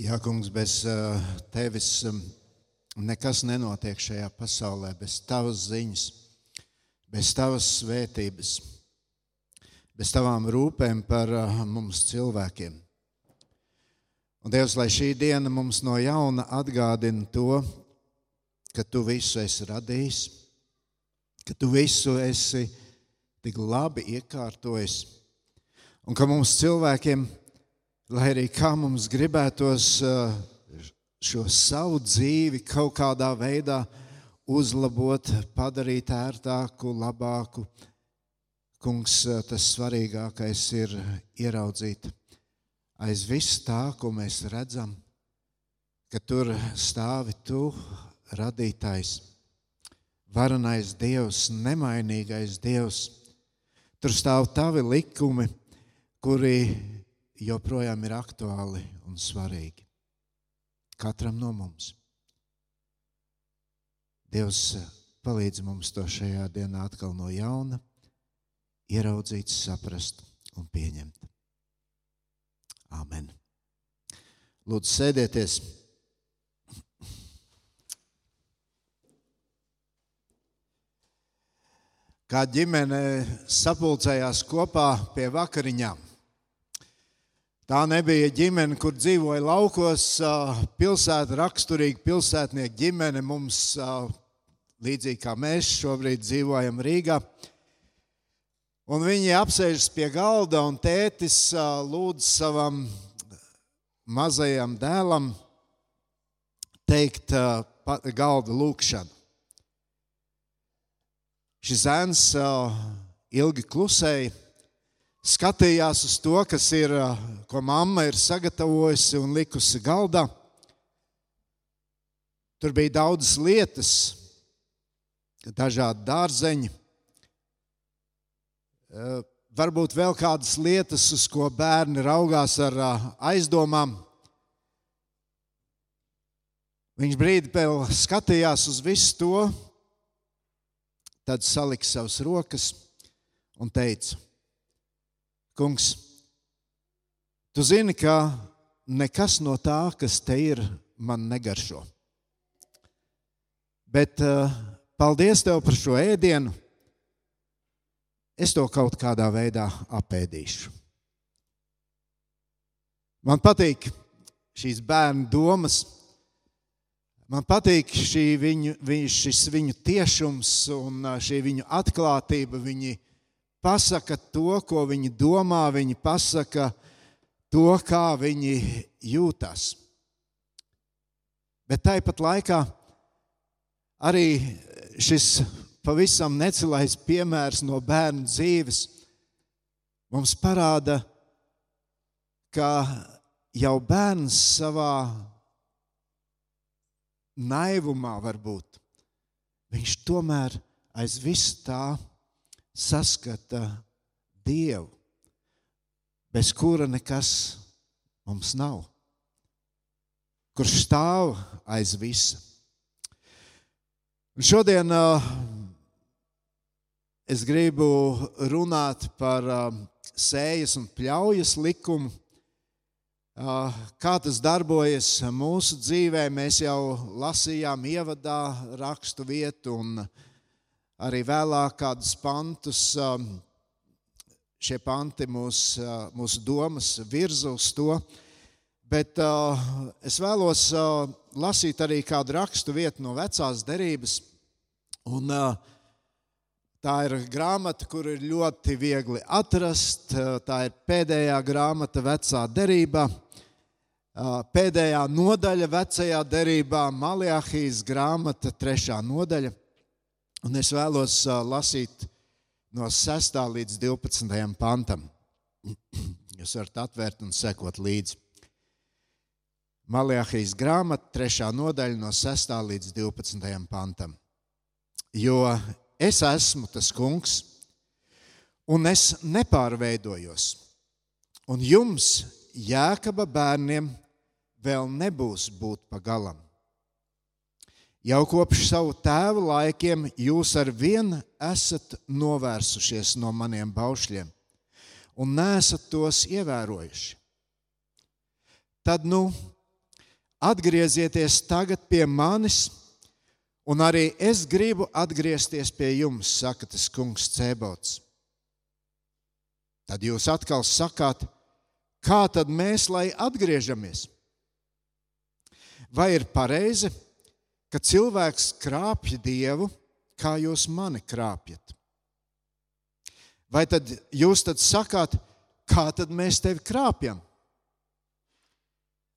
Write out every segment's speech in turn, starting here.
Jā, kungs, bez tevis nekas nenotiek šajā pasaulē, bez tavas ziņas, bez tavas svētības, bez tavām rūpēm par mums cilvēkiem. Un Dievs, lai šī diena mums no jauna atgādina to, ka tu visu esi radījis, ka tu visu esi tik labi iekārtojis, un ka mums cilvēkiem ir lai arī kā mums gribētos eh, šo savu dzīvi kaut kādā veidā uzlabot, padarīt ērtāku, labāku, kungs, eh, tas svarīgākais ir ieraudzīt aiz viss tā, ko mēs redzam, ka tur stāvi tu, radītājs, varenais Dievs, nemainīgais Dievs. Tur stāv tavi likumi, kuri joprojām ir aktuāli un svarīgi. Katram no mums. Dievs palīdz mums to šajā dienā atkal no jauna ieraudzīt, saprast un pieņemt. Amen. Lūdzu, sēdieties! Kā ģimene sapulcējās kopā pie vakariņām. Tā nebija ģimene, kur dzīvoja laukos, pilsēta, raksturīga pilsētnieka ģimene. Mums, līdzīgi kā mēs šobrīd dzīvojam Rīgā, un viņi apsēžas pie galda, un tētis lūdz savam mazajam dēlam teikt galda lūkšanu. Šis zēns ilgi klusēja skatījās uz to, kas ir, ko mamma ir sagatavojusi un likusi galdā. Tur bija daudzas lietas, dažādi dārzeņi, varbūt vēl kādas lietas, uz ko bērni raugās ar aizdomām. Viņš brīdi vēl skatījās uz visu to, tad salika savas rokas un teica: Kungs, tu zini, ka nekas no tā, kas te ir, man negaršo. Bet uh, paldies tev par šo ēdienu. Es to kaut kādā veidā apēdīšu. Man patīk šīs bērnu domas. Man patīk viņu, šis viņu tiešums un eh, šī viņu atklātība. Viņi pasaka to, ko viņi domā, viņi pasaka to, kā viņi jūtas. Bet tāpat laikā arī šis pavisam necilais piemērs no bērnu dzīves mums parāda, ka jau bērns savā naivumā varbūt viņš tomēr aiz vis tā saskata Dievu, bez kura nekas mums nav, kurš stāv aiz visa. Un šodien uh, es gribu runāt par uh, sējas un pļaujas likumu. Uh, kā tas darbojas mūsu dzīvē, mēs jau lasījām ievadā rakstu vietu un uh, arī vēlāk kādus pantus. Um, šie panti mūs, uh, mūsu domas virza uz to. Bet uh, es vēlos uh, lasīt arī kādu rakstu vietu no vecās derības. Un, tā ir grāmata, kur ir ļoti viegli atrast. Tā ir pēdējā grāmata vecā derībā. Pēdējā nodaļa vecajā derībā, Maljāhijas grāmata, trešā nodaļa. Un es vēlos lasīt no 6. līdz 12. pantam. Jūs varat atvērt un sekot līdzi. Maljāhijas grāmata, 3. nodaļa, no 6. līdz 12. pantam. Jo es esmu tas kungs, un es nepārveidojos. Un jums, jēkaba bērniem, vēl nebūs būt pa galam. Jau kopš savu tēvu laikiem jūs ar vienu esat novērsušies no maniem baušļiem un nesat tos ievērojuši. Tad, nu, atgriezieties tagad pie manis, un arī es gribu atgriezties pie jums, saka tas kungs Cēbots. Tad jūs atkal sakāt, kā tad mēs lai atgriežamies? Vai ir pareizi, ka cilvēks krāpj dievu, kā jūs mani krāpjat? Vai tad jūs tad sakāt, kā tad mēs tevi krāpjam?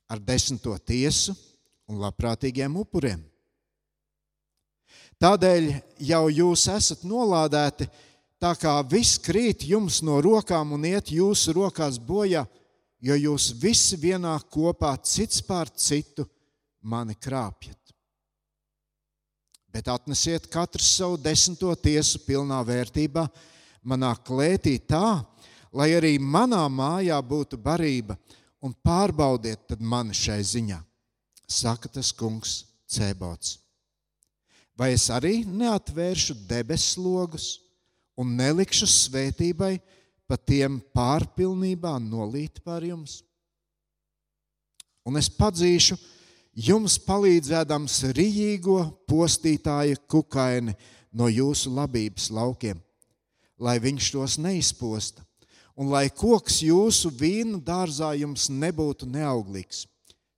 Ar desmito tiesu un labprātīgiem upuriem. Tādēļ jau jūs esat nolādēti, tā kā viss krīt jums no rokām un iet jūsu rokās bojā, jo jūs visi vienā kopā cits pār citu mani krāpjat. Bet atnesiet katrs savu desmito tiesu pilnā vērtībā, manā klētī tā, lai arī manā mājā būtu barība, un pārbaudiet tad mani šai ziņā, saka tas kungs Cēbots. Vai es arī neatvēršu debesu logus un nelikšu svētībai pa tiem pārpilnībā nolīt pār jums? Un es padzīšu jums palīdzēdams rīīgo postītāja kukaini no jūsu labības laukiem lai viņš tos neizposta, un lai koks jūsu vīnu dārzā jums nebūtu neauglīgs,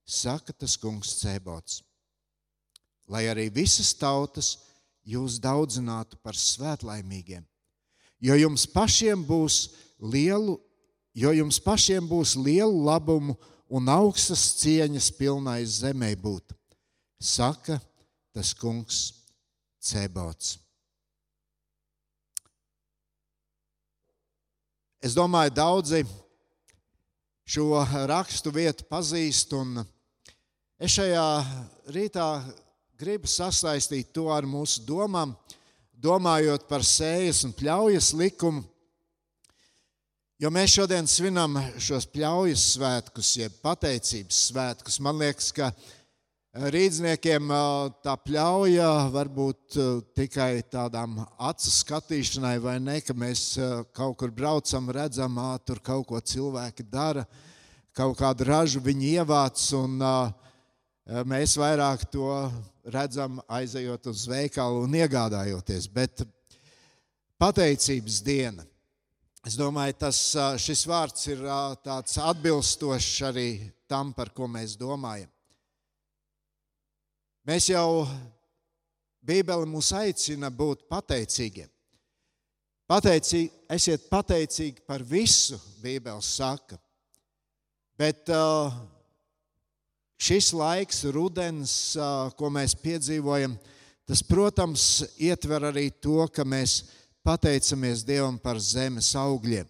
saka tas kungs Cēbots. Lai arī visas tautas jūs daudzinātu par svētlaimīgiem, jo jums pašiem būs lielu, jo jums pašiem būs lielu labumu un augstas cieņas pilnais zemē būt, saka tas kungs Cēbots. Es domāju, daudzi šo rakstu vietu pazīst, un es šajā rītā gribu sasaistīt to ar mūsu domām, domājot par sējas un pļaujas likumu. Jo mēs šodien svinam šos pļaujas svētkus, jeb pateicības svētkus. Man liekas, ka Rīdzniekiem tā pļauja varbūt tikai tādām acu skatīšanai, vai ne, ka mēs kaut kur braucam, redzam, tur kaut ko cilvēki dara, kaut kādu ražu viņi ievāc, un mēs vairāk to redzam, aizejot uz veikalu un iegādājoties. Bet pateicības diena. Es domāju, tas, šis vārds ir tāds atbilstošs arī tam, par ko mēs domājam. Mēs jau Bībele mūs aicina būt pateicīgiem. Pateicīgi, esiet pateicīgi par visu, Bībele saka. Bet šis laiks, rudens, ko mēs piedzīvojam, tas, protams, ietver arī to, ka mēs pateicamies Dievam par zemes augļiem,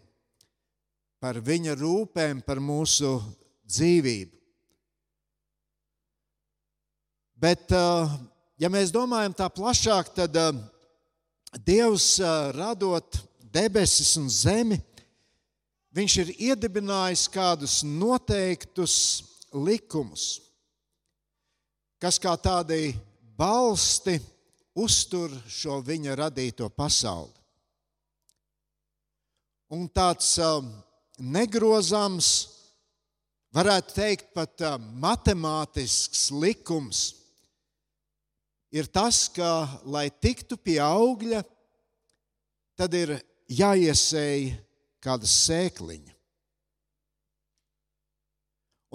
par viņa rūpēm, par mūsu dzīvību. Bet, eh, ja mēs domājam tā plašāk, tad eh, Dievs eh, radot debesis un zemi, Viņš ir iedibinājis kādus noteiktus likumus, kas kā tādi balsti uztur šo viņa radīto pasauli. Un tāds negrozams, varētu teikt, pat matemātisks likums ir tas, ka, lai tiktu pie augļa, tad ir jāiesēj kāda sēkliņa.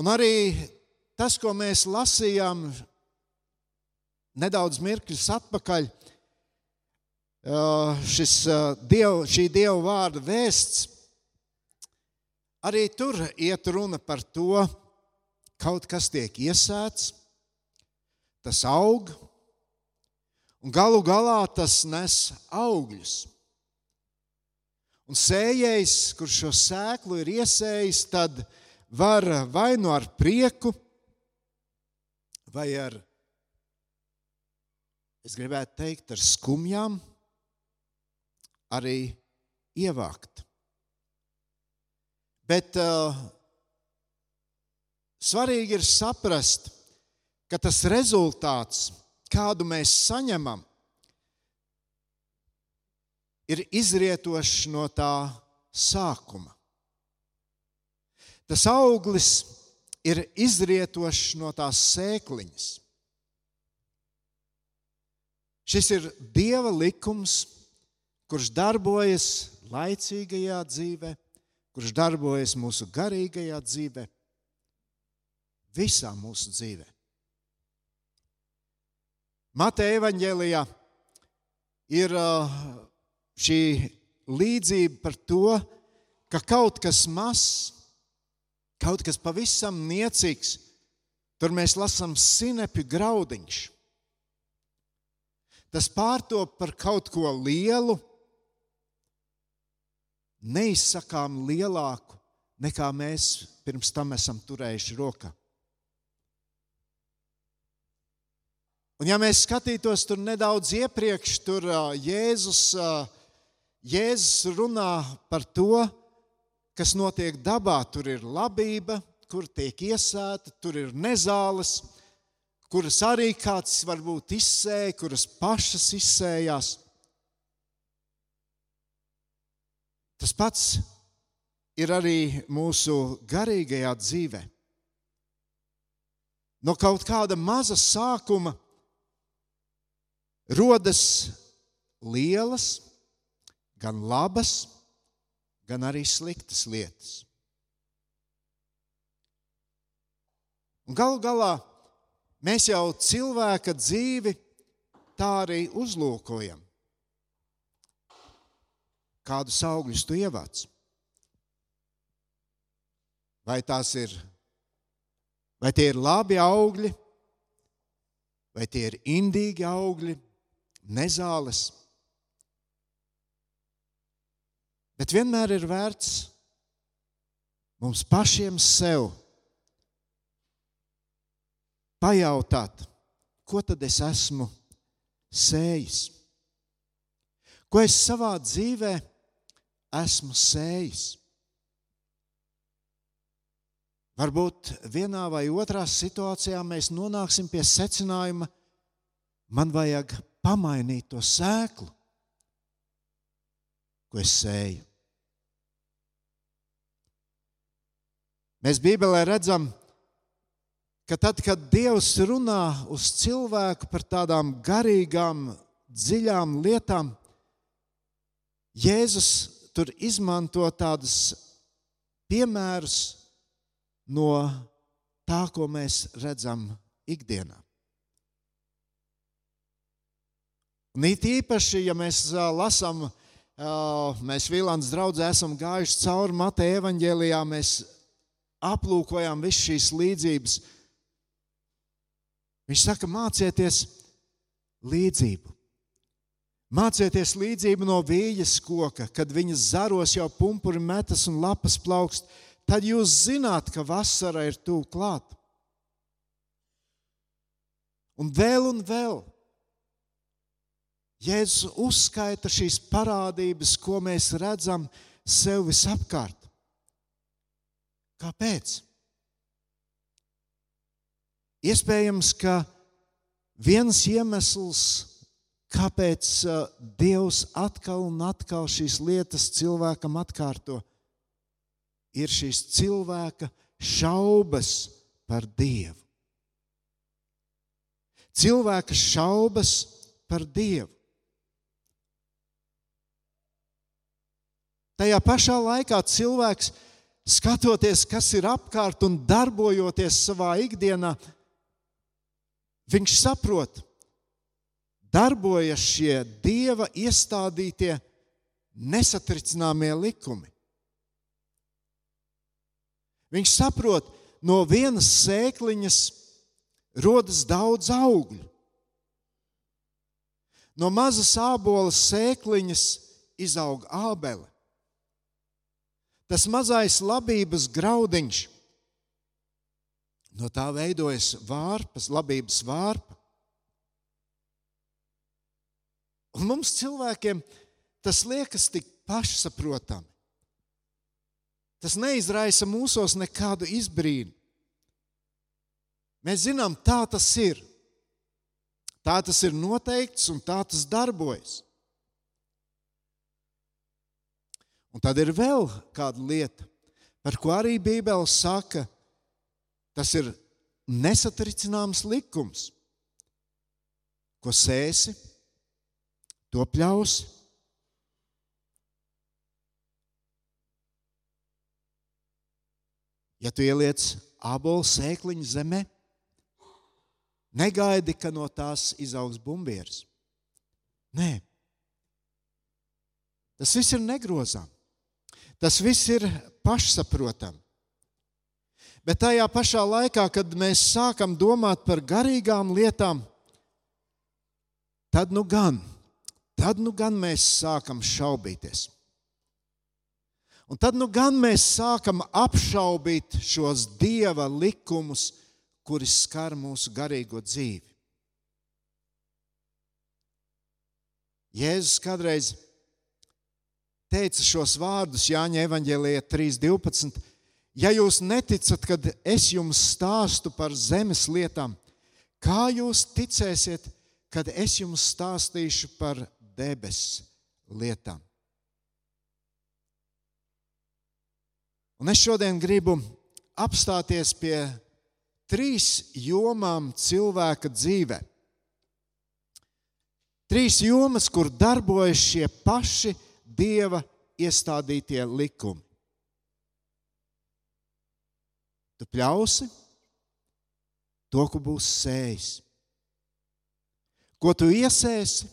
Un arī tas, ko mēs lasījām nedaudz mirkļus atpakaļ, šis diev, šī dieva vārda vēsts, arī tur iet runa par to, kaut kas tiek iesēts, tas aug, un galu galā tas nes augļus. Un sējējs, kurš šo sēklu ir iesējis, tad var vai nu ar prieku, vai ar, es gribētu teikt, ar skumjām arī ievākt. Bet uh, svarīgi ir saprast, ka tas rezultāts, kādu mēs saņemam, ir izrietošs no tā sākuma. Tas auglis ir izrietošs no tās sēkliņas. Šis ir Dieva likums, kurš darbojas laicīgajā dzīvē, kurš darbojas mūsu garīgajā dzīvē, visā mūsu dzīvē. Mateja evanģēlijā ir uh, šī līdzība par to, ka kaut kas mazs, kaut kas pavisam niecīgs, tur mēs lasām sinepju graudiņš. Tas pārtop par kaut ko lielu, neizsakām lielāku, nekā mēs pirms tam esam turējuši rokā. Un, ja mēs skatītos tur nedaudz iepriekš, tur Jēzus, Jēzus runā par to, kas notiek dabā. Tur ir labība, kur tiek iesēta, tur ir nezāles, kuras arī kāds varbūt izsēja, kuras pašas izsējās. Tas pats ir arī mūsu garīgajā dzīvē. No kaut kāda maza sākuma rodas lielas, gan labas, gan arī sliktas lietas. Galu galā mēs jau cilvēka dzīvi tā arī uzlūkojam. Kādus augļus tu ievāc? Vai ir, vai tie ir labi augļi, vai tie ir indīgi augļi, nezāles? Bet vienmēr ir vērts mums pašiem sev pajautāt, ko tad es esmu sējis? Ko es savā dzīvē esmu sējis? Varbūt vienā vai otrā situācijā mēs nonāksim pie secinājuma, man vajag pamainīt to sēklu, ko es sēju. Mēs Bībelē redzam, ka tad, kad Dievs runā uz cilvēku par tādām garīgām, dziļām lietām, Jēzus tur izmanto tādus piemērus no tā, ko mēs redzam ikdienā. Un it īpaši, ja mēs lasām, mēs Vīlāns draudzē esam gājuši cauri Mateja evaņģēlijā, mēs aplūkojām visas šīs līdzības. Viņš saka, mācieties līdzību. Mācieties līdzību no vīļas koka, kad viņas zaros jau pumpuri metas un lapas plaukst. Tad jūs zināt, ka vasara ir tuvu klāt. Un vēl un vēl. Jēzus uzskaita šīs parādības, ko mēs redzam sev visapkārt. Kāpēc? Iespējams, ka viens iemesls, kāpēc Dievs atkal un atkal šīs lietas cilvēkam atkārto, ir šīs cilvēka šaubas par Dievu. Cilvēka šaubas par Dievu. Tajā pašā laikā cilvēks skatoties, kas ir apkārt un darbojoties savā ikdienā, viņš saprot, darbojas šie dieva iestādītie nesatricināmie likumi. Viņš saprot, no vienas sēkliņas rodas daudz augļu. No mazas ābola sēkliņas izaug ābele tas mazais labības graudiņš. No tā veidojas vārpas, labības vārpa. Un mums cilvēkiem tas liekas tik pašsaprotami. Tas neizraisa mūsos nekādu izbrīnu. Mēs zinām, tā tas ir. Tā tas ir noteikts un tā tas darbojas. Un tad ir vēl kāda lieta, par ko arī Bībele saka, Tas ir nesatricināms likums. Ko sēsi, to pļausi. Ja tu ieliec ābolu sēkliņu zemē, negaidi, ka no tās izaugs bumbieris. Nē, tas viss ir negrozām. Tas viss ir pašsaprotami. Bet tajā pašā laikā, kad mēs sākam domāt par garīgām lietām, tad nu gan, tad nu gan mēs sākam šaubīties. Un tad nu gan mēs sākam apšaubīt šos dieva likumus, kuri skar mūsu garīgo dzīvi. Jēzus kādreiz teica šos vārdus Jāņa Evangelijā 3.12. Ja jūs neticat, kad es jums stāstu par zemes lietām, kā jūs ticēsiet, kad es jums stāstīšu par debesu lietām? Un es šodien gribu apstāties pie trīs jomām cilvēka dzīvē. Trīs jomas, kur darbojas šie paši dieva iestādītie likumi. Tu pļausi to, ko būs sējis. Ko tu iesēsi,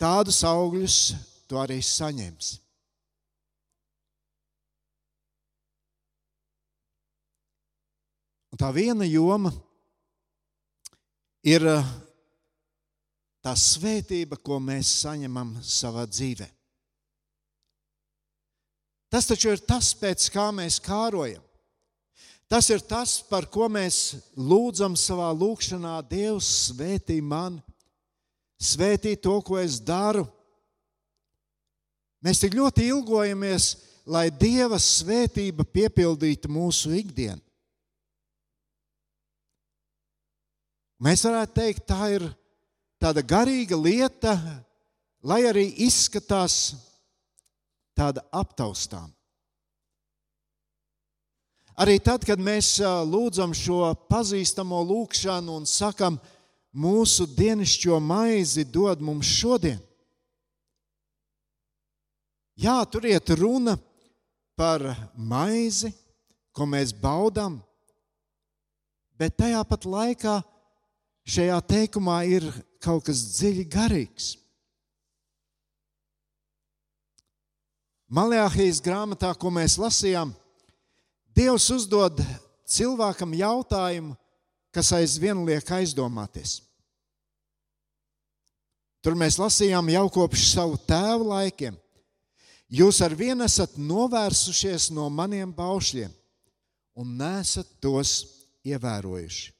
tādus augļus tu arī saņemsi. Un tā viena joma ir eh, tā svētība, ko mēs saņemam savā dzīvē. Tas taču ir tas, pēc kā mēs kārojam. Tas ir tas, par ko mēs lūdzam savā lūgšanā. Dievs, svētī mani, svētī to, ko es daru. Mēs tik ļoti ilgojamies, lai Dieva svētība piepildītu mūsu ikdienu. Mēs varētu teikt, tā ir tāda garīga lieta, lai arī izskatās tāda aptaustām. Arī tad, kad mēs lūdzam šo pazīstamo lūgšanu un sakam, mūsu dienascho maizi dod mums šodien. Jā, tur iet runa par maizi, ko mēs baudām, bet tajā pat laikā šajā teikumā ir kaut kas dziļi garīgs. Malēhijas grāmatā, ko mēs lasījām, Dievs uzdod cilvēkam jautājumu, kas aizvien liek aizdomāties. Tur mēs lasījām jau kopš savu tēvu laikiem. Jūs ar vienu esat novērsušies no maniem baušļiem un nesat tos ievērojuši.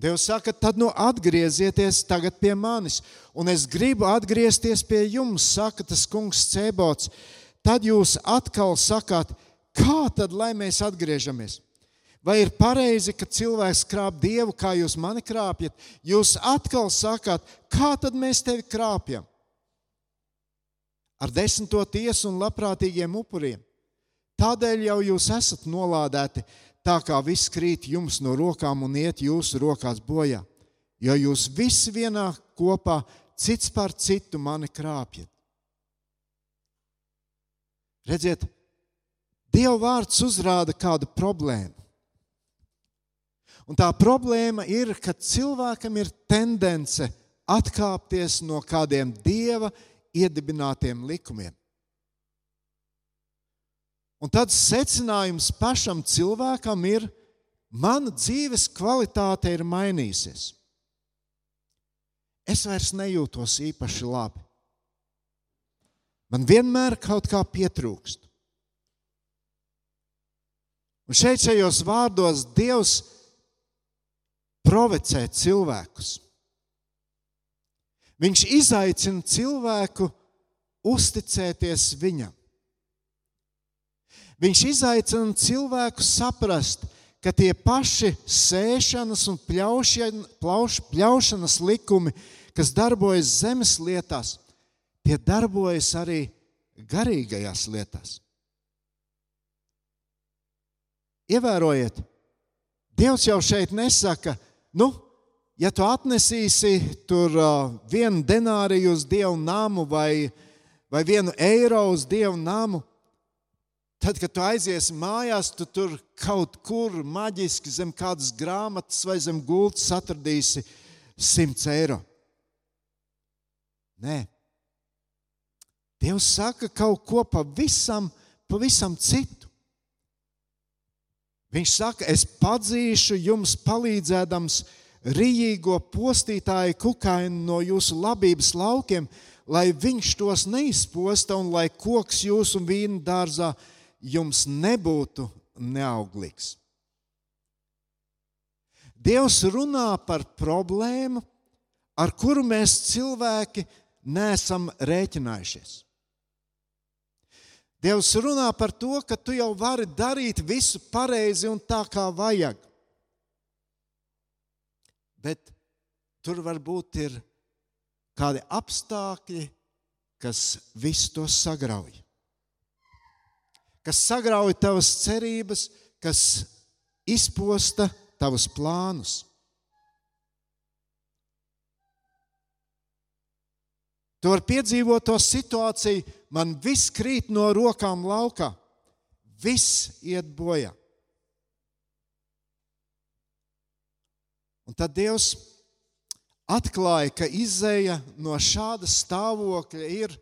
Dievs saka, tad nu atgriezieties tagad pie manis, un es gribu atgriezties pie jums, saka tas kungs Cēbots. Tad jūs atkal sakāt, kā tad lai mēs atgriežamies? Vai ir pareizi, ka cilvēks krāp dievu, kā jūs mani krāpjat? Jūs atkal sakāt, kā tad mēs tevi krāpjam? Ar desmito tiesu un labprātīgiem upuriem. Tādēļ jau jūs esat nolādēti tā kā viss krīt jums no rokām un iet jūsu rokās bojā. Jo jūs visi vienā kopā, cits par citu mani krāpjat. Redziet, Dieva vārds uzrāda kādu problēmu. Un tā problēma ir, ka cilvēkam ir tendence atkāpties no kādiem dieva iedibinātiem likumiem. Un tad secinājums pašam cilvēkam ir, mana dzīves kvalitāte ir mainījusies. Es vairs nejūtos īpaši labi. Man vienmēr kaut kā pietrūkst. Un šeit, šajos vārdos, Dievs provocē cilvēkus. Viņš izaicina cilvēku uzticēties viņam. Viņš izaicina cilvēku saprast, ka tie paši sēšanas un pļauš, pļaušanas likumi, kas darbojas zemes lietās, tie darbojas arī garīgajās lietās. ievērojiet, Dievs jau šeit nesaka, nu, ja tu atnesīsi tur uh, vienu denāriju uz dievu namu vai, vai vienu eiro uz dievu namu, Tad, kad tu aiziesi mājās, tu tur kaut kur maģiski zem kādas grāmatas vai zem gultas atradīsi 100 eiro. Nē, Dievs saka kaut ko pavisam, pavisam citu. Viņš saka, es padzīšu jums palīdzēdams rīīgo postītāju kukainu no jūsu labības laukiem, lai viņš tos neizposta un lai koks jūsu vīna dārzā jums nebūtu neauglīgs. Dievs runā par problēmu, ar kuru mēs cilvēki neesam rēķinājušies. Dievs runā par to, ka tu jau vari darīt visu pareizi un tā kā vajag. Bet tur varbūt ir kādi apstākļi, kas visu to sagrauj kas sagrauj tavas cerības, kas izposta tavus plānus. Tu vari piedzīvot to situāciju, man viss krīt no rokām laukā, viss iet bojā. Un tad Dievs atklāja, ka izēja no šāda stāvokļa ir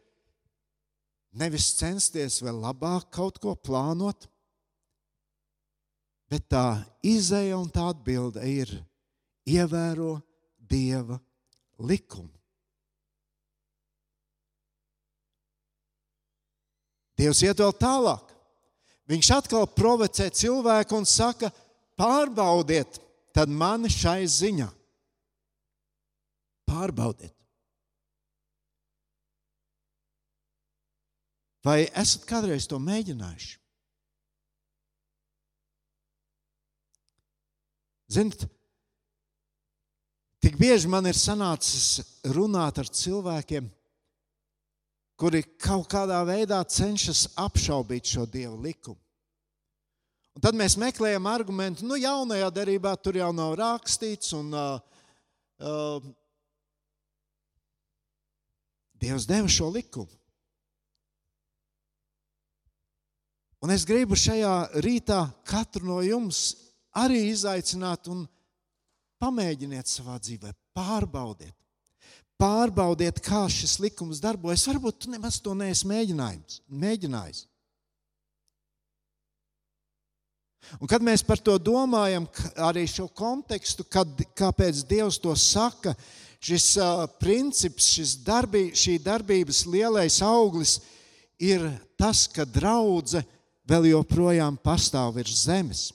Nevis censties vēl labāk kaut ko plānot, bet tā izēja un tā atbilde ir ievēro Dieva likumu. Dievs iet vēl tālāk. Viņš atkal provocē cilvēku un saka, pārbaudiet, tad mani šai ziņā. Pārbaudiet. Vai esat kādreiz to mēģinājuši? Ziniet, tik bieži man ir sanācis runāt ar cilvēkiem, kuri kaut kādā veidā cenšas apšaubīt šo dievu likumu. Un tad mēs meklējam argumentu, nu, jaunajā darbā tur jau nav rakstīts, un uh, uh, Dievs deva šo likumu. Un es gribu šajā rītā katru no jums arī izaicināt un pamēģiniet savā dzīvē, pārbaudiet. Pārbaudiet, kā šis likums darbojas. Varbūt tu nemaz to neesi mēģinājis. Un kad mēs par to domājam, arī šo kontekstu, kad, kāpēc Dievs to saka, šis uh, princips, šis darbī, šī darbības lielais auglis ir tas, ka draudzene vēl joprojām pastāv virs zemes.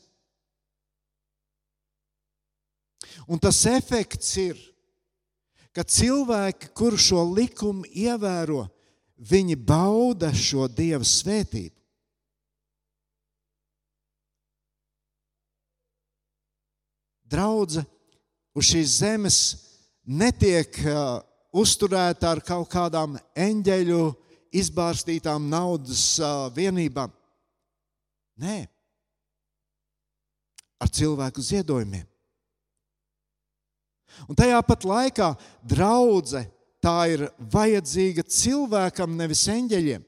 Un tas efekts ir, ka cilvēki, kur šo likumu ievēro, viņi bauda šo dieva svētību. Draudze uz šīs zemes netiek uh, uzturēta ar kaut kādām eņģeļu izbārstītām naudas uh, vienībām Nē, ar cilvēku ziedojumiem. Un tajā pat laikā draudzene tā ir vajadzīga cilvēkam, nevis eņģeļiem.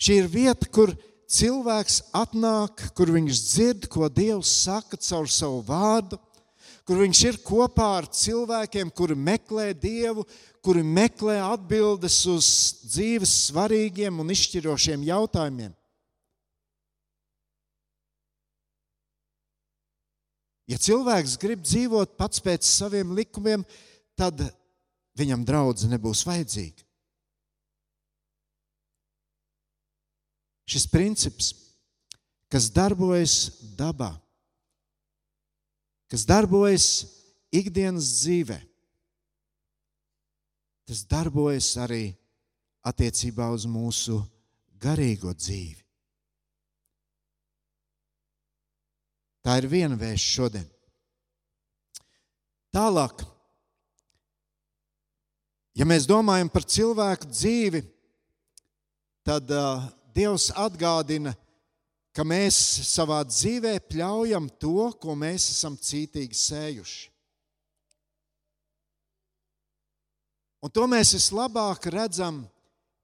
Šī ir vieta, kur cilvēks atnāk, kur viņš dzird, ko Dievs saka caur savu vārdu, kur viņš ir kopā ar cilvēkiem, kuri meklē Dievu, kuri meklē atbildes uz dzīves svarīgiem un izšķirošiem jautājumiem. Ja cilvēks grib dzīvot pats pēc saviem likumiem, tad viņam draudzene nebūs vajadzīga. Šis princips, kas darbojas dabā, kas darbojas ikdienas dzīvēm, tas darbojas arī attiecībā uz mūsu garīgo dzīvi. Tā ir viena vēsts šodien. Tālāk, ja mēs domājam par cilvēku dzīvi, tad uh, Dievs atgādina, ka mēs savā dzīvē pļaujam to, ko mēs esam cītīgi sējuši. Un to mēs vislabāk redzam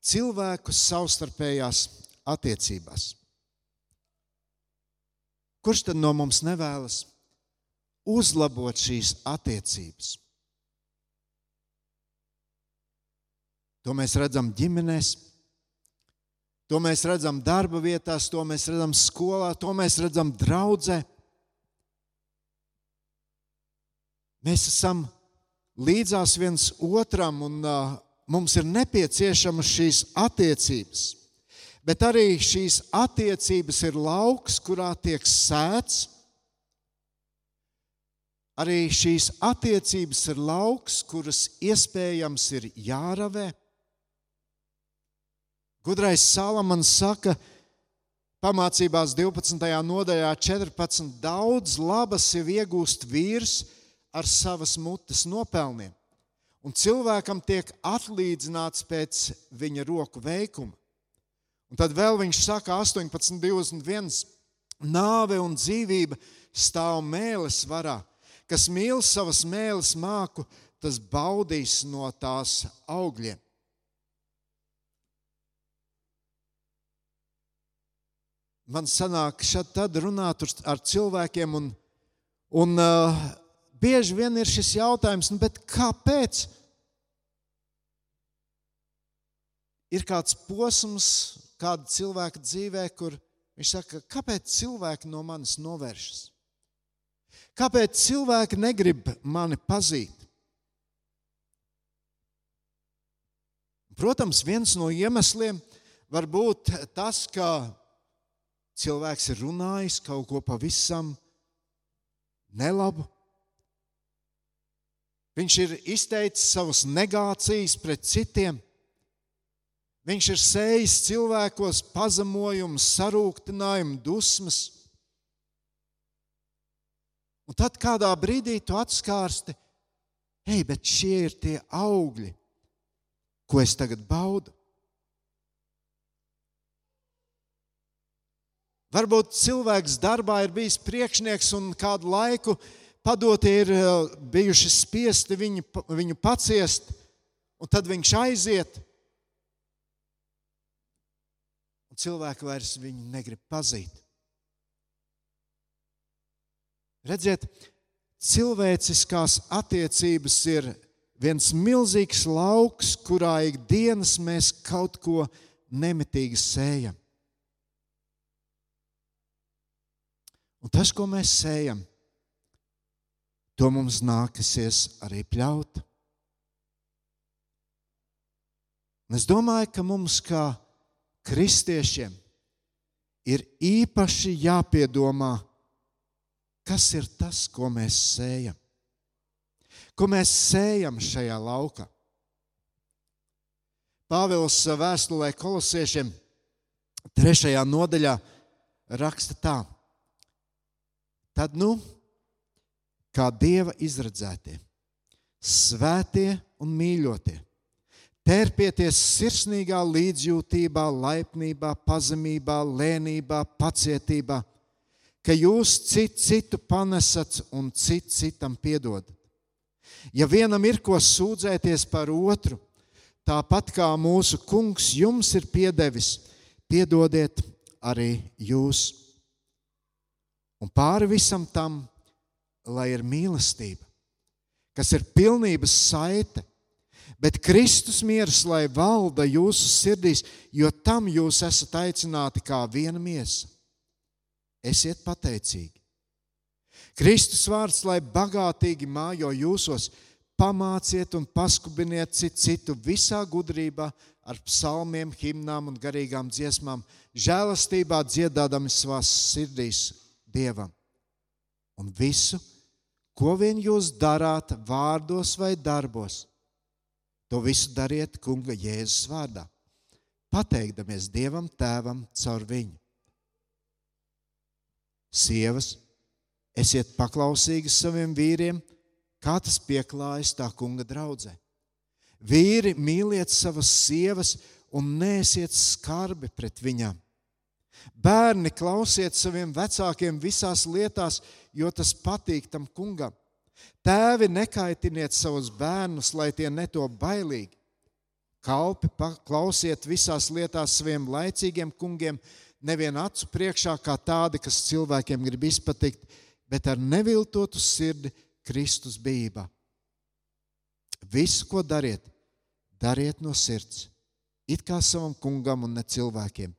cilvēku savstarpējās attiecībās. Kurš tad no mums nevēlas uzlabot šīs attiecības? To mēs redzam ģimenēs, To mēs redzam darba vietās, to mēs redzam skolā, to mēs redzam draudzē. Mēs esam līdzās viens otram, un uh, mums ir nepieciešamas šīs attiecības. Bet arī šīs attiecības ir lauks, kurā tiek sēts. Arī šīs attiecības ir lauks, kuras iespējams ir jāravē. Gudrais Salamans saka, pamācībās 12. nodaļā 14. daudz labas jau iegūst vīrs ar savas mutes nopelniem, un cilvēkam tiek atlīdzināts pēc viņa roku veikuma. Un tad vēl viņš saka 18.21. Nāve un dzīvība stāv mēlis varā. Kas mīl savas mēlis māku, tas baudīs no tās augļiem. man sanāk šad tad runāt ar cilvēkiem, un, un uh, bieži vien ir šis jautājums, nu, kāpēc? Ir kāds posms kāda cilvēka dzīvē, kur viņš saka, kāpēc cilvēki no manis novēršas? Kāpēc cilvēki negrib mani pazīt? Protams, viens no iemesliem var būt tas, ka cilvēks ir runājis kaut ko pavisam nelabu. Viņš ir izteicis savas negācijas pret citiem. Viņš ir sējis cilvēkos pazemojumu, sarūktinājumu, dusmas. Un tad kādā brīdī tu atskārsti, hei, bet šie ir tie augļi, ko es tagad baudu. Varbūt cilvēks darbā ir bijis priekšnieks un kādu laiku padotie ir eh, bijuši spiesti viņu, viņu paciest, un tad viņš aiziet. Un cilvēki vairs viņu negrib pazīt. Redziet, cilvēciskās attiecības ir viens milzīgs lauks, kurā ikdienas mēs kaut ko nemitīgi sējam. Un tas, ko mēs sējam, to mums nāksies arī pļaut. Un es domāju, ka mums, kā kristiešiem, ir īpaši jāpiedomā, kas ir tas, ko mēs sējam. Ko mēs sējam šajā laukā? Pāvils vēstulē kolosiešiem, trešajā nodaļā, raksta tā: Tad, nu, kā dieva izredzētie, svētie un mīļotie, tērpieties sirsnīgā līdzjūtībā, laipnībā, pazemībā, lēnībā, pacietībā, ka jūs citu, citu panesat un citu citam piedodat. Ja vienam ir ko sūdzēties par otru, tāpat kā mūsu kungs jums ir piedevis, piedodiet arī jūs. Un pāri visam tam, lai ir mīlestība, kas ir pilnības saite, bet Kristus miers, lai valda jūsu sirdīs, jo tam jūs esat aicināti kā viena miesa. Esiet pateicīgi. Kristus vārds, lai bagātīgi mājo jūsos, pamāciet un paskubiniet citu, citu visā gudrībā, ar psalmiem, himnām un garīgām dziesmām, žēlastībā dziedādami savās sirdīs Dievam. Un visu, ko vien jūs darāt, vārdos vai darbos, to visu dariet Kunga Jēzus vārdā, pateikdamies Dievam Tēvam caur viņu. Sievas, esiet paklausīgi saviem vīriem, kā tas pieklājas tā kunga draudzē. Vīri, mīliet savas sievas un nēsiet skarbi pret viņām Bērni, klausiet saviem vecākiem visās lietās, jo tas patīk tam kungam. Tēvi, nekaitiniet savus bērnus, lai tie neto bailīgi. Kalpi, klausiet visās lietās saviem laicīgiem kungiem, nevien acu priekšā kā tādi, kas cilvēkiem grib izpatikt, bet ar neviltotu sirdi Kristus bībā. Visu, ko dariet, dariet no sirds, it kā savam kungam un ne cilvēkiem,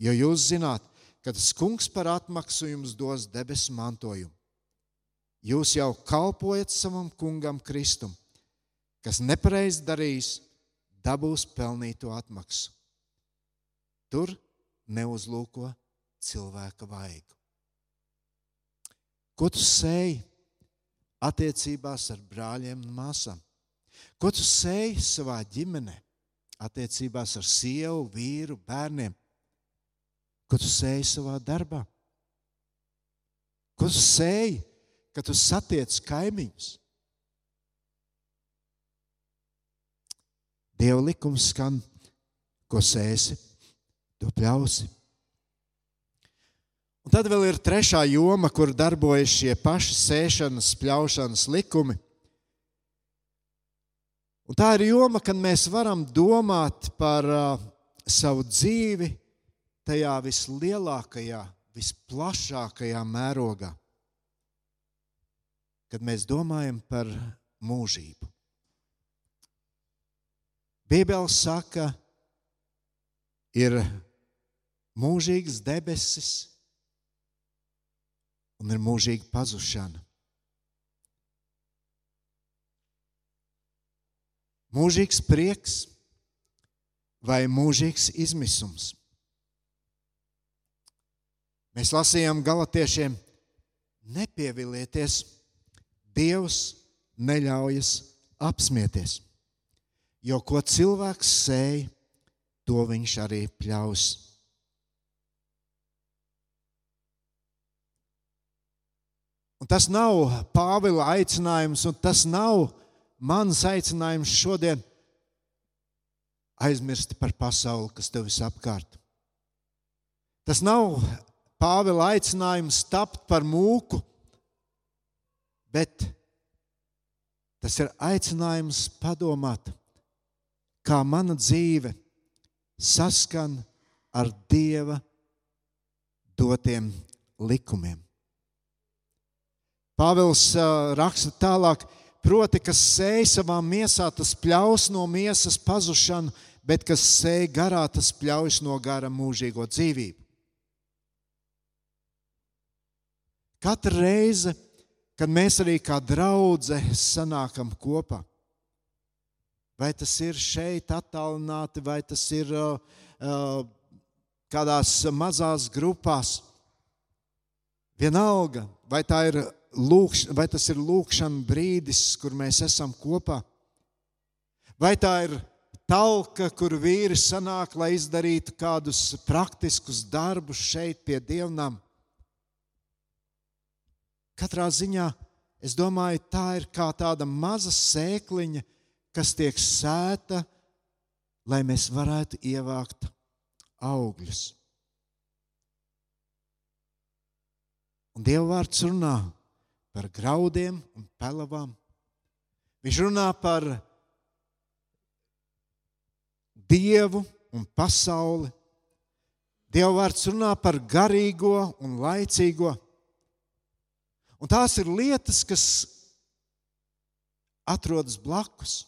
jo jūs zināt, ka tas kungs par atmaksu jums dos debesu mantojumu. Jūs jau kalpojat savam kungam Kristum, kas nepareizi darīs, dabūs pelnīto atmaksu. Tur neuzlūko cilvēka vaigu. Ko tu sēji attiecībās ar brāļiem un māsām? Ko tu sēji savā ģimenē, attiecībās ar sievu, vīru, bērniem? Ko tu sēji savā darbā? Ko tu sēji, kad tu satiec kaimiņus? Dieva likums skan, ko sēsi, to pļausi. Un tad vēl ir trešā joma, kur darbojas šie paši sēšanas, pļaušanas likumi. Un tā ir joma, kad mēs varam domāt par uh, savu dzīvi tajā vislielākajā, visplašākajā mērogā, kad mēs domājam par mūžību. Bībele saka, ir mūžīgas debesis un ir mūžīga pazušana. Mūžīgs prieks vai mūžīgs izmisums. Mēs lasījām galotiešiem, nepievilieties, Dievs neļaujas apsmieties. Jo ko cilvēks sēž, to viņš arī pļaus. Un tas nav Pāvila aicinājums, un tas nav mans aicinājums šodien aizmirst par pasauli, kas tev visapkārt. Tas nav Pāvila aicinājums tapt par mūku, bet tas ir aicinājums padomāt, kā mana dzīve saskan ar Dieva dotiem likumiem. Pāvils raksta tālāk, Proti, kas sēž savā miesā, tas pļaus no miesas pazušanu, bet kas sēž garā, tas pļauj no gara mūžīgo dzīvību. Katru reizi, kad mēs arī kā draugi sanākam kopā, vai tas ir šeit, attālināti, vai tas ir uh, uh, kādās mazās grupās, vienalga, vai ir lūkš, vai tas ir lūkšana brīdis, kur mēs esam kopā? Vai tā ir talka, kur vīri sanāk, lai izdarītu kādus praktiskus darbus šeit pie dievnam? Katrā ziņā es domāju, tā ir kā tāda maza sēkliņa, kas tiek sēta, lai mēs varētu ievākt augļus. Un Dieva vārds runā, par graudiem un pelavām. Viņš runā par dievu un pasauli. Dieva vārds runā par garīgo un laicīgo. Un tās ir lietas, kas atrodas blakus.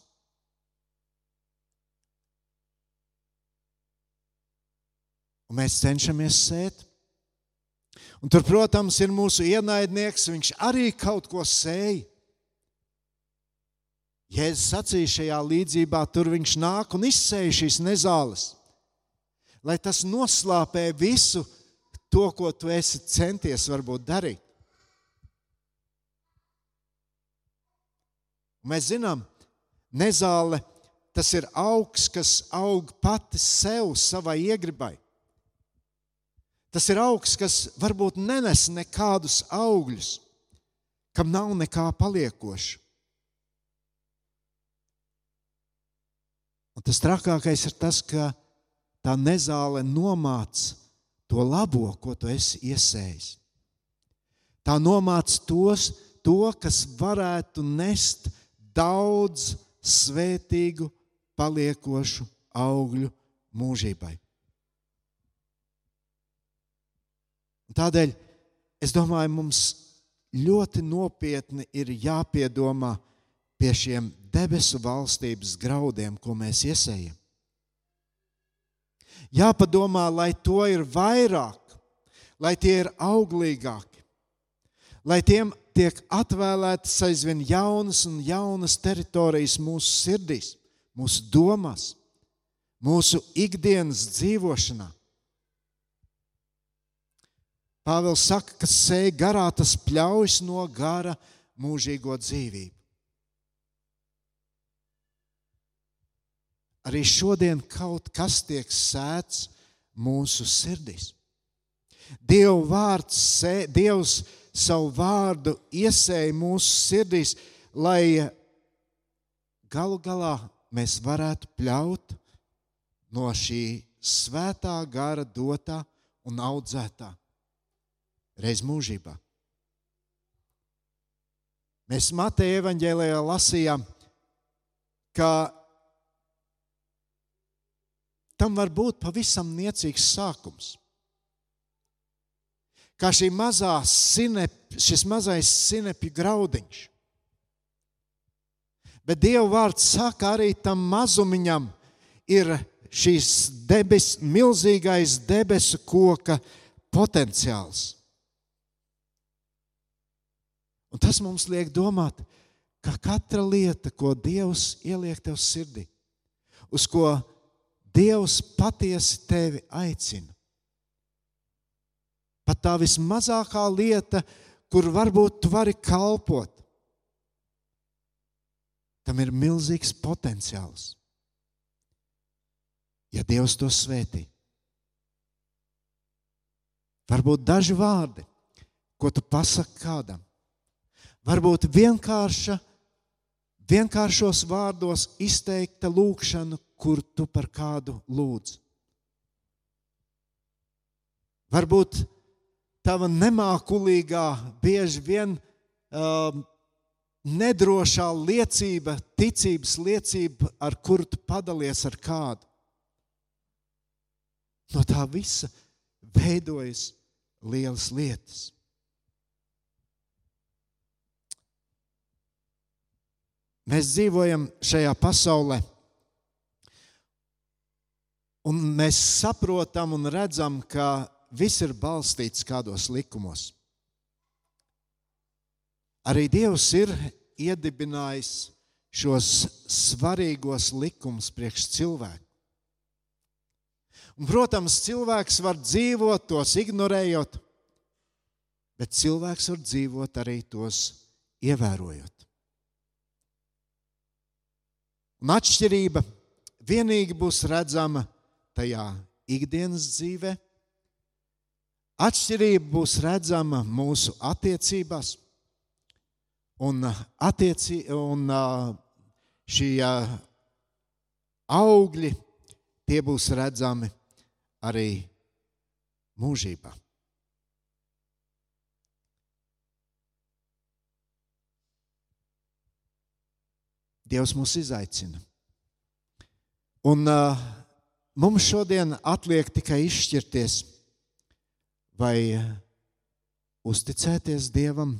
Un mēs cenšamies sēt Un tur, protams, ir mūsu ienaidnieks, viņš arī kaut ko sēja. Jēzus sacīja šajā līdzībā, tur viņš nāk un izsēja šīs nezāles, lai tas noslāpē visu to, ko tu esi centies varbūt darīt. Mēs zinām, nezāle tas ir augs, kas aug pati sev, savai iegribai. Tas ir augs, kas varbūt nenes nekādus augļus, kam nav nekā paliekoša. Un tas trakākais ir tas, ka tā nezāle nomāca to labo, ko tu esi iesējis. Tā nomāc tos, to, kas varētu nest daudz svētīgu, paliekošu augļu mūžībai. Tādēļ es domāju, mums ļoti nopietni ir jāpiedomā pie šiem debesu valstības graudiem, ko mēs iesējam. Jāpadomā, lai to ir vairāk, lai tie ir auglīgāki, lai tiem tiek atvēlētas aizvien jaunas un jaunas teritorijas mūsu sirdīs, mūsu domās, mūsu ikdienas dzīvošanā. Pāvils saka, ka sēž garā, tas pļaujas no gara mūžīgo dzīvību. Arī šodien kaut kas tiek sēts mūsu sirdīs. Dieva vārds, Dievs savu vārdu iesēja mūsu sirdīs, lai galu galā mēs varētu pļaut no šī svētā gara dotā un audzētā reiz mūžībā. Mēs Mateja evaņģēlijā lasījām, ka tam var būt pavisam niecīgs sākums kā šī mazā sinep, šis mazais sinepju graudiņš. Bet Dieva vārds saka, arī tam mazumiņam ir šīs debes, milzīgais debesu koka potenciāls. Un tas mums liek domāt, ka katra lieta, ko Dievs ieliek tev sirdī, uz ko Dievs patiesi tevi aicina, Pat tā vismazākā lieta, kur varbūt tu vari kalpot, tam ir milzīgs potenciāls. Ja Dievs to svētī. Varbūt daži vārdi, ko tu pasaki kādam, varbūt vienkārša, vienkāršos vārdos izteikta lūkšana, kur tu par kādu lūdz. Varbūt tava nemākulīgā, bieži vien uh, nedrošā liecība, ticības liecība, ar kuru tu padalies ar kādu. No tā visa veidojas lielas lietas. Mēs dzīvojam šajā pasaulē, un mēs saprotam un redzam, ka viss ir balstīts kādos likumos. Arī Dievs ir iedibinājis šos svarīgos likumus priekš cilvēku. Un, protams, cilvēks var dzīvot tos ignorējot, bet cilvēks var dzīvot arī tos ievērojot. Un atšķirība vienīgi būs redzama tajā ikdienas dzīvēm Atšķirība būs redzama mūsu attiecībās, un, attieci, un šie augļi tie būs redzami arī mūžībā. Dievs mūs izaicina. Un uh, mums šodien atliek tikai izšķirties vai uzticēties Dievam,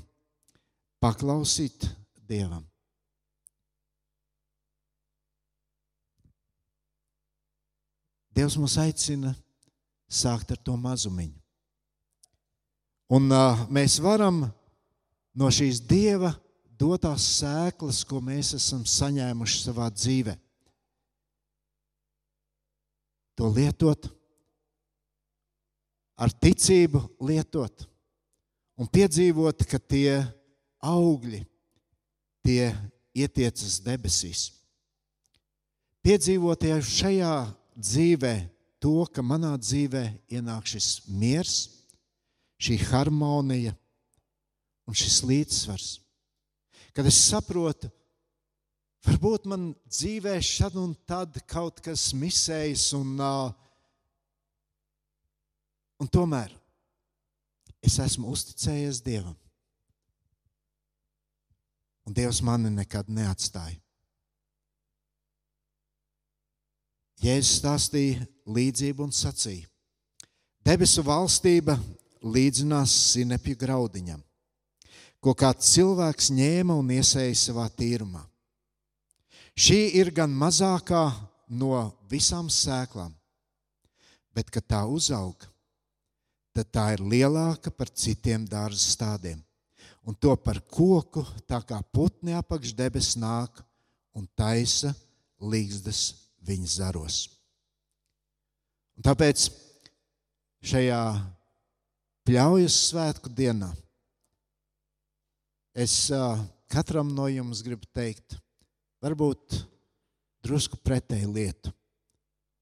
paklausīt Dievam. Dievs mūs aicina sākt ar to mazumiņu. Un uh, mēs varam no šīs Dieva dotās sēklas, ko mēs esam saņēmuši savā dzīvē, to lietot ar ticību lietot un piedzīvot, ka tie augļi, tie ietiecas debesīs. Piedzīvot jau šajā dzīvē to, ka manā dzīvē ienāk šis miers, šī harmonija un šis līdzsvars. Kad es saprotu, varbūt man dzīvē šad un tad kaut kas misējas un uh, Un tomēr es esmu uzticējies Dievam. Un Dievs mani nekad neatstāja. Jēzus stāstīja līdzību un sacīja: Debesu valstība līdzinās sinepju graudiņam, ko kāds cilvēks ņēma un iesēja savā tīrumā. Šī ir gan mazākā no visām sēklām, bet kad tā uzaug, tad tā ir lielāka par citiem dārza stādiem. Un to par koku, tā kā putni apakš debes nāk un taisa līgzdas viņa zaros. Un tāpēc šajā pļaujas svētku dienā es katram no jums gribu teikt, varbūt drusku pretēju lietu,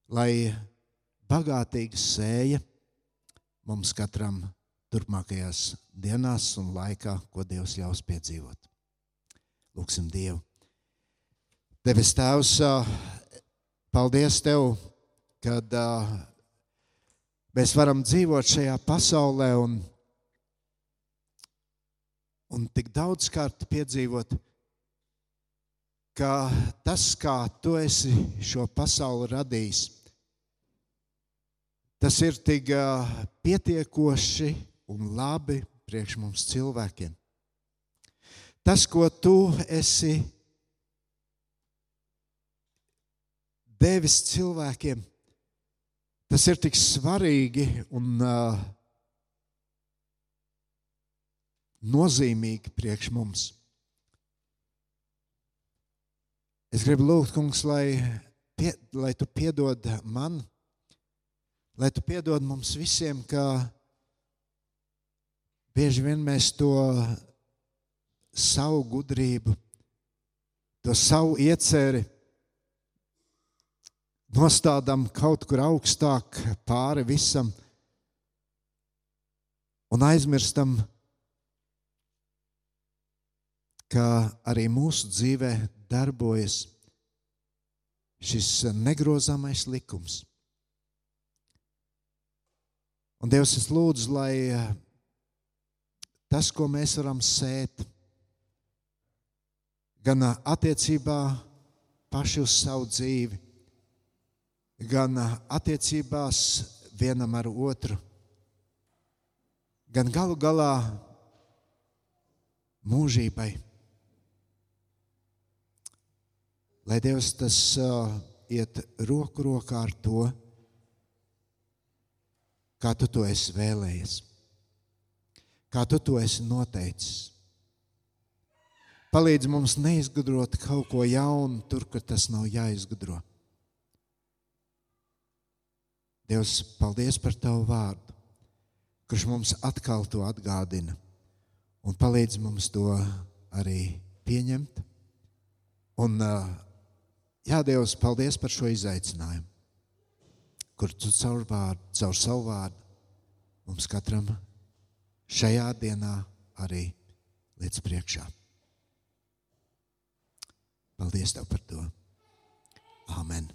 lai bagātīga sēja mums katram turpmākajās dienās un laikā, ko Dievs ļaus piedzīvot. Lūksim Dievu. Devis Tēvs, paldies Tev, kad mēs varam dzīvot šajā pasaulē un, un tik daudzkārt piedzīvot, ka tas, kā Tu esi šo pasauli radījis, Tas ir tik pietiekoši un labi priekš mums cilvēkiem. Tas, ko tu esi devis cilvēkiem, tas ir tik svarīgi un uh, nozīmīgi priekš mums. Es gribu lūgt, kungs, lai, pie, lai tu piedod man lai tu piedod mums visiem, ka bieži vien mēs to savu gudrību, to savu ieceri nostādām kaut kur augstāk pāri visam un aizmirstam, ka arī mūsu dzīvē darbojas šis negrozāmais likums. Un Dievs, es lūdzu, lai eh, tas, ko mēs varam sēt, gan eh, attiecībā paši uz savu dzīvi, gan eh, attiecībās vienam ar otru, gan galu galā mūžībai. Lai Dievs tas uh, iet roku rokā ar to, kā tu to esi vēlējies, kā tu to esi noteicis. Palīdz mums neizgudrot kaut ko jaunu, tur, kur tas nav jāizgudro. Dievs, paldies par Tavu vārdu, kurš mums atkal to atgādina un palīdz mums to arī pieņemt. Un, jā, Dievs, paldies par šo izaicinājumu kur tu caur, vārdu, caur savu vārdu mums katram šajā dienā arī līdz priekšā. Paldies tev par to. Amen.